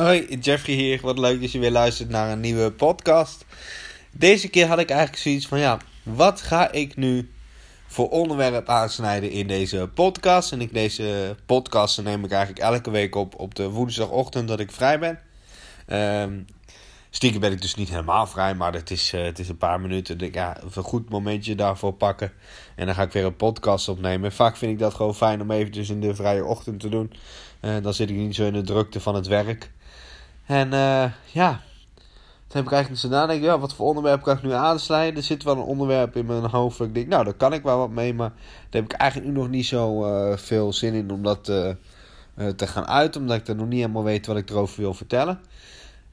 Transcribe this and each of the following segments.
Hoi, Jeffrey hier. Wat leuk dat je weer luistert naar een nieuwe podcast. Deze keer had ik eigenlijk zoiets van: ja, wat ga ik nu voor onderwerp aansnijden in deze podcast? En ik, deze podcast neem ik eigenlijk elke week op op de woensdagochtend dat ik vrij ben. Um, stiekem ben ik dus niet helemaal vrij, maar het is, uh, het is een paar minuten. Ik, ja, een goed momentje daarvoor pakken. En dan ga ik weer een podcast opnemen. Vaak vind ik dat gewoon fijn om eventjes in de vrije ochtend te doen. Uh, dan zit ik niet zo in de drukte van het werk. En uh, ja, toen heb ik eigenlijk zo nadenken, ja, wat voor onderwerp kan ik nu aansluiten? Er zit wel een onderwerp in mijn hoofd ik denk, nou, daar kan ik wel wat mee, maar daar heb ik eigenlijk nu nog niet zo uh, veel zin in om dat uh, te gaan uit, omdat ik er nog niet helemaal weet wat ik erover wil vertellen.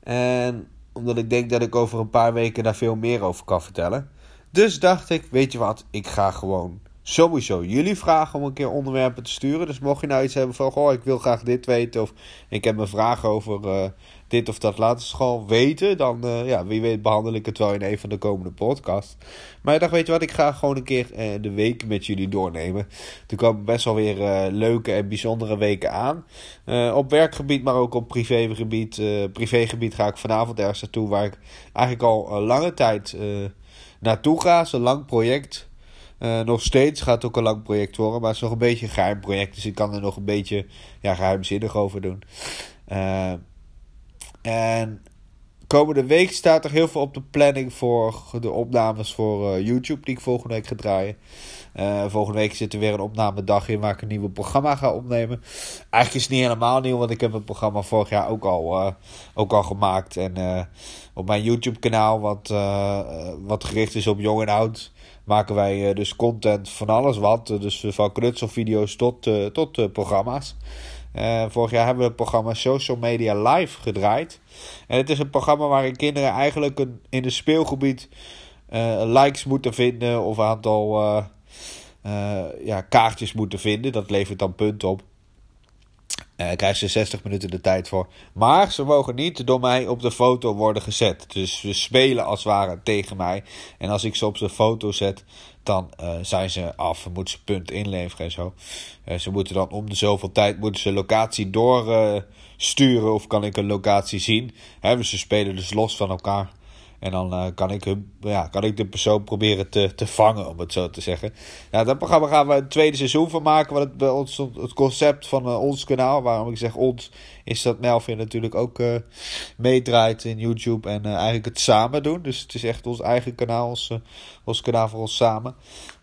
En omdat ik denk dat ik over een paar weken daar veel meer over kan vertellen. Dus dacht ik, weet je wat, ik ga gewoon sowieso jullie vragen om een keer onderwerpen te sturen. Dus mocht je nou iets hebben van, goh, ik wil graag dit weten. Of ik heb een vraag over uh, dit of dat laten school weten. Dan, uh, ja, wie weet behandel ik het wel in een van de komende podcasts. Maar ik dacht, weet je wat, ik ga gewoon een keer uh, de week met jullie doornemen. Er komen best wel weer leuke en bijzondere weken aan. op werkgebied, maar ook op privégebied. privégebied ga ik vanavond ergens naartoe waar ik eigenlijk al lange tijd naartoe ga. Het is een lang project uh, nog steeds gaat het ook een lang project worden, maar het is nog een beetje een geheim project. Dus ik kan er nog een beetje ja, geheimzinnig over doen. Uh, en komende week staat er heel veel op de planning voor de opnames voor uh, YouTube die ik volgende week ga draaien. volgende week zit er weer een opnamedag in waar ik een nieuw programma ga opnemen. Eigenlijk is het niet helemaal nieuw, want ik heb het programma vorig jaar ook al, ook al gemaakt. En op mijn YouTube kanaal, wat, wat gericht is op jong en oud maken wij uh, dus content van alles wat. dus van knutselvideo's tot, uh, tot uh, programma's. vorig jaar hebben we het programma Social Media Live gedraaid. En het is een programma waarin kinderen eigenlijk een, in een speelgebied likes moeten vinden of een aantal ja, kaartjes moeten vinden. Dat levert dan punten op. Uh, krijgen ze 60 minuten de tijd voor. Maar ze mogen niet door mij op de foto worden gezet. Dus ze spelen als het ware tegen mij. En als ik ze op de foto zet, dan uh, zijn ze af. Moeten ze punt inleveren en zo. Uh, ze moeten dan om de zoveel tijd moeten ze locatie doorsturen. of kan ik een locatie zien. Hè, dus ze spelen dus los van elkaar. En dan uh, kan, ik hem, ja, kan ik de persoon proberen te, te vangen, om het zo te zeggen. Nou, dat programma gaan we een tweede seizoen van maken. Want het, bij ons, het concept van uh, ons kanaal, waarom ik zeg ons, is dat Melvin natuurlijk ook uh, meedraait in YouTube. En eigenlijk het samen doen. Dus het is echt ons eigen kanaal, ons, ons kanaal voor ons samen.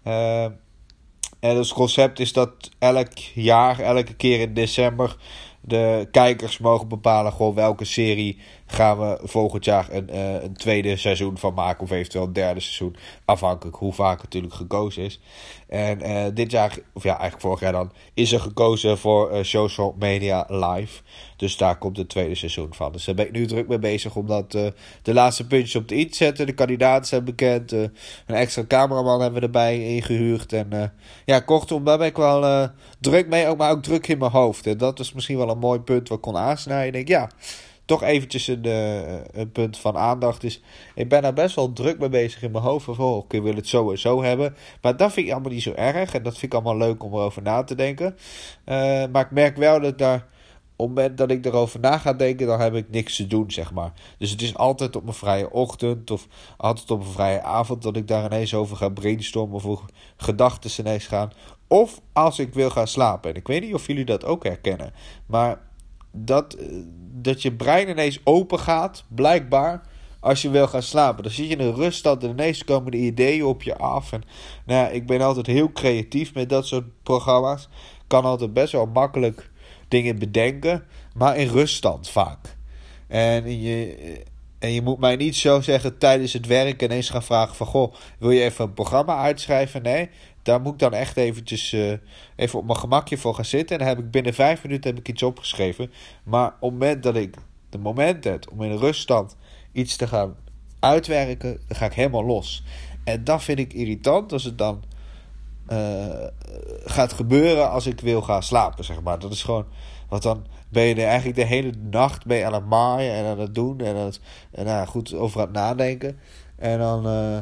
en het concept is dat elk jaar, elke keer in december de kijkers mogen bepalen gewoon welke serie gaan we volgend jaar een, uh, een tweede seizoen van maken. Of eventueel een derde seizoen. Afhankelijk hoe vaak natuurlijk gekozen is. En uh, dit jaar, of ja, eigenlijk vorig jaar dan, is er gekozen voor uh, Social Media Live. Dus daar komt het tweede seizoen van. Dus daar ben ik nu druk mee bezig om dat, de laatste puntjes op de i te zetten. De kandidaten zijn bekend. een extra cameraman hebben we erbij ingehuurd. En ja, kortom, daar ben ik wel druk mee. Ook, maar ook druk in mijn hoofd. En dat is misschien wel een mooi punt wat ik kon aansnijden. Ik denk, ja toch eventjes een, uh, een punt van aandacht is. Ik ben daar best wel druk mee bezig in mijn hoofd. Van, oh, ik wil het zo en zo hebben. Maar dat vind ik allemaal niet zo erg. En dat vind ik allemaal leuk om erover na te denken. Uh, maar ik merk wel dat daar op het moment dat ik erover na ga denken, dan heb ik niks te doen, zeg maar. Dus het is altijd op mijn vrije ochtend of altijd op een vrije avond dat ik daar ineens over ga brainstormen of hoe gedachten ineens gaan. Of als ik wil gaan slapen. En ik weet niet of jullie dat ook herkennen. Maar dat, eh, dat je brein ineens open gaat, blijkbaar, als je wil gaan slapen. Dan zit je in een ruststand en ineens komen de ideeën op je af. En nou ik ben altijd heel creatief met dat soort programma's. Kan altijd best wel makkelijk dingen bedenken, maar in ruststand vaak. En je, en je moet mij niet zo zeggen tijdens het werk ineens gaan vragen van... Goh, wil je even een programma uitschrijven? Nee, daar moet ik dan echt eventjes uh, even op mijn gemakje voor gaan zitten. En dan heb ik binnen vijf minuten heb ik iets opgeschreven. Maar op het moment dat ik de moment heb om in ruststand iets te gaan uitwerken, dan ga ik helemaal los. En dat vind ik irritant als het dan gaat gebeuren als ik wil gaan slapen, zeg maar. Dat is gewoon, wat dan ben je eigenlijk de hele nacht mee aan het maaien en aan het doen en, aan en nou, goed over aan het nadenken. En dan uh,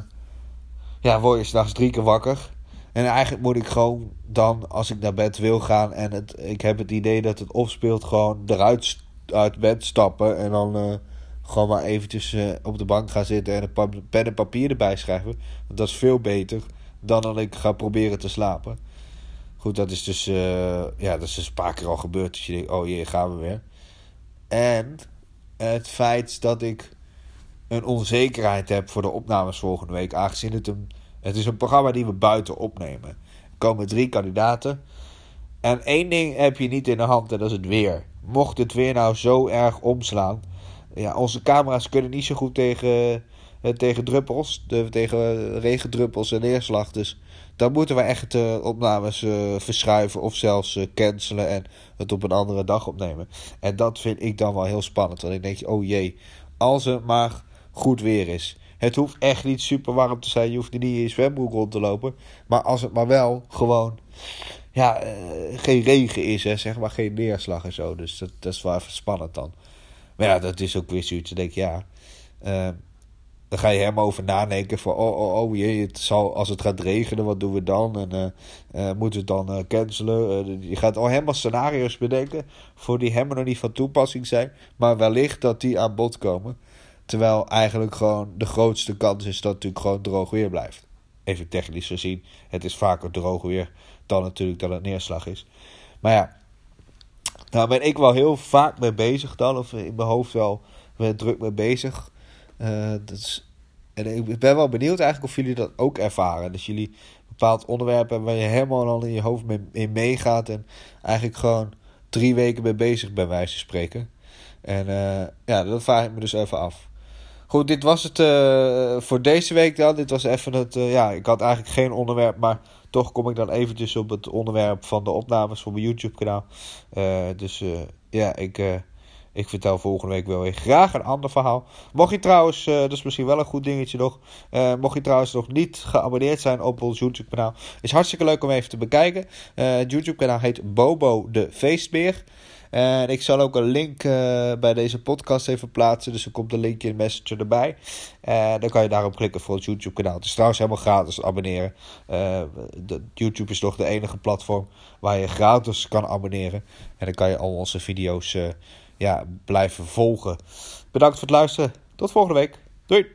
ja, word je s'nachts drie keer wakker. En eigenlijk moet ik gewoon dan, als ik naar bed wil gaan en het, ik heb het idee dat het opspeelt, gewoon eruit uit bed stappen en dan gewoon maar eventjes op de bank gaan zitten en een pen en papier erbij schrijven. Want dat is veel beter dan dat ik ga proberen te slapen. Goed, dat is dus, ja, dat is dus een paar keer al gebeurd. Dus je denkt, oh jee, gaan we weer. En het feit dat ik een onzekerheid heb voor de opnames volgende week. Aangezien het een, het is een programma die we buiten opnemen. Er komen drie kandidaten. En één ding heb je niet in de hand en dat is het weer. Mocht het weer nou zo erg omslaan. Ja, onze camera's kunnen niet zo goed tegen, eh, tegen druppels. Tegen regendruppels en neerslag. Dus dan moeten we echt de opnames uh, verschuiven of zelfs cancelen en het op een andere dag opnemen. En dat vind ik dan wel heel spannend. Want ik denk, oh jee, als het maar goed weer is. Het hoeft echt niet super warm te zijn. Je hoeft niet in je zwembroek rond te lopen. Maar als het maar wel gewoon ja, geen regen is, hè, zeg maar, geen neerslag en zo. Dus dat, is wel even spannend dan. Maar ja, dat is ook weer zoiets. Dan denk ja, dan ga je helemaal over nadenken van, oh, oh, oh jee, het zal, als het gaat regenen, wat doen we dan? En uh, moeten we het dan cancelen? je gaat al helemaal scenario's bedenken voor die helemaal nog niet van toepassing zijn. Maar wellicht dat die aan bod komen. Terwijl eigenlijk gewoon de grootste kans is dat het natuurlijk gewoon droog weer blijft. Even technisch gezien, het is vaker droog weer dan natuurlijk dat het neerslag is. Maar ja, daar ben ik wel heel vaak mee bezig dan. Of in mijn hoofd wel druk mee bezig. Uh, dat is, en ik ben wel benieuwd eigenlijk of jullie dat ook ervaren. Dus jullie bepaald onderwerp hebben waar je helemaal al in je hoofd mee, in meegaat. En eigenlijk gewoon drie weken mee bezig bij wijze van spreken. En uh, ja, dat vraag ik me dus even af. Goed, dit was het uh, voor deze week dan. Dit was even het. Ja, ik had eigenlijk geen onderwerp, maar toch kom ik dan eventjes op het onderwerp van de opnames voor mijn YouTube-kanaal. Uh, dus ja, ik, ik vertel volgende week wel weer graag een ander verhaal. Mocht je trouwens, dat is misschien wel een goed dingetje nog. mocht je trouwens nog niet geabonneerd zijn op ons YouTube-kanaal, is hartstikke leuk om even te bekijken. het YouTube-kanaal heet Bobo de Feestbeer. En ik zal ook een link bij deze podcast even plaatsen. Dus er komt een linkje in Messenger erbij. En dan kan je daarop klikken voor het YouTube kanaal. Het is trouwens helemaal gratis abonneren. De, YouTube is nog de enige platform waar je gratis kan abonneren. En dan kan je al onze video's ja, blijven volgen. Bedankt voor het luisteren. Tot volgende week. Doei!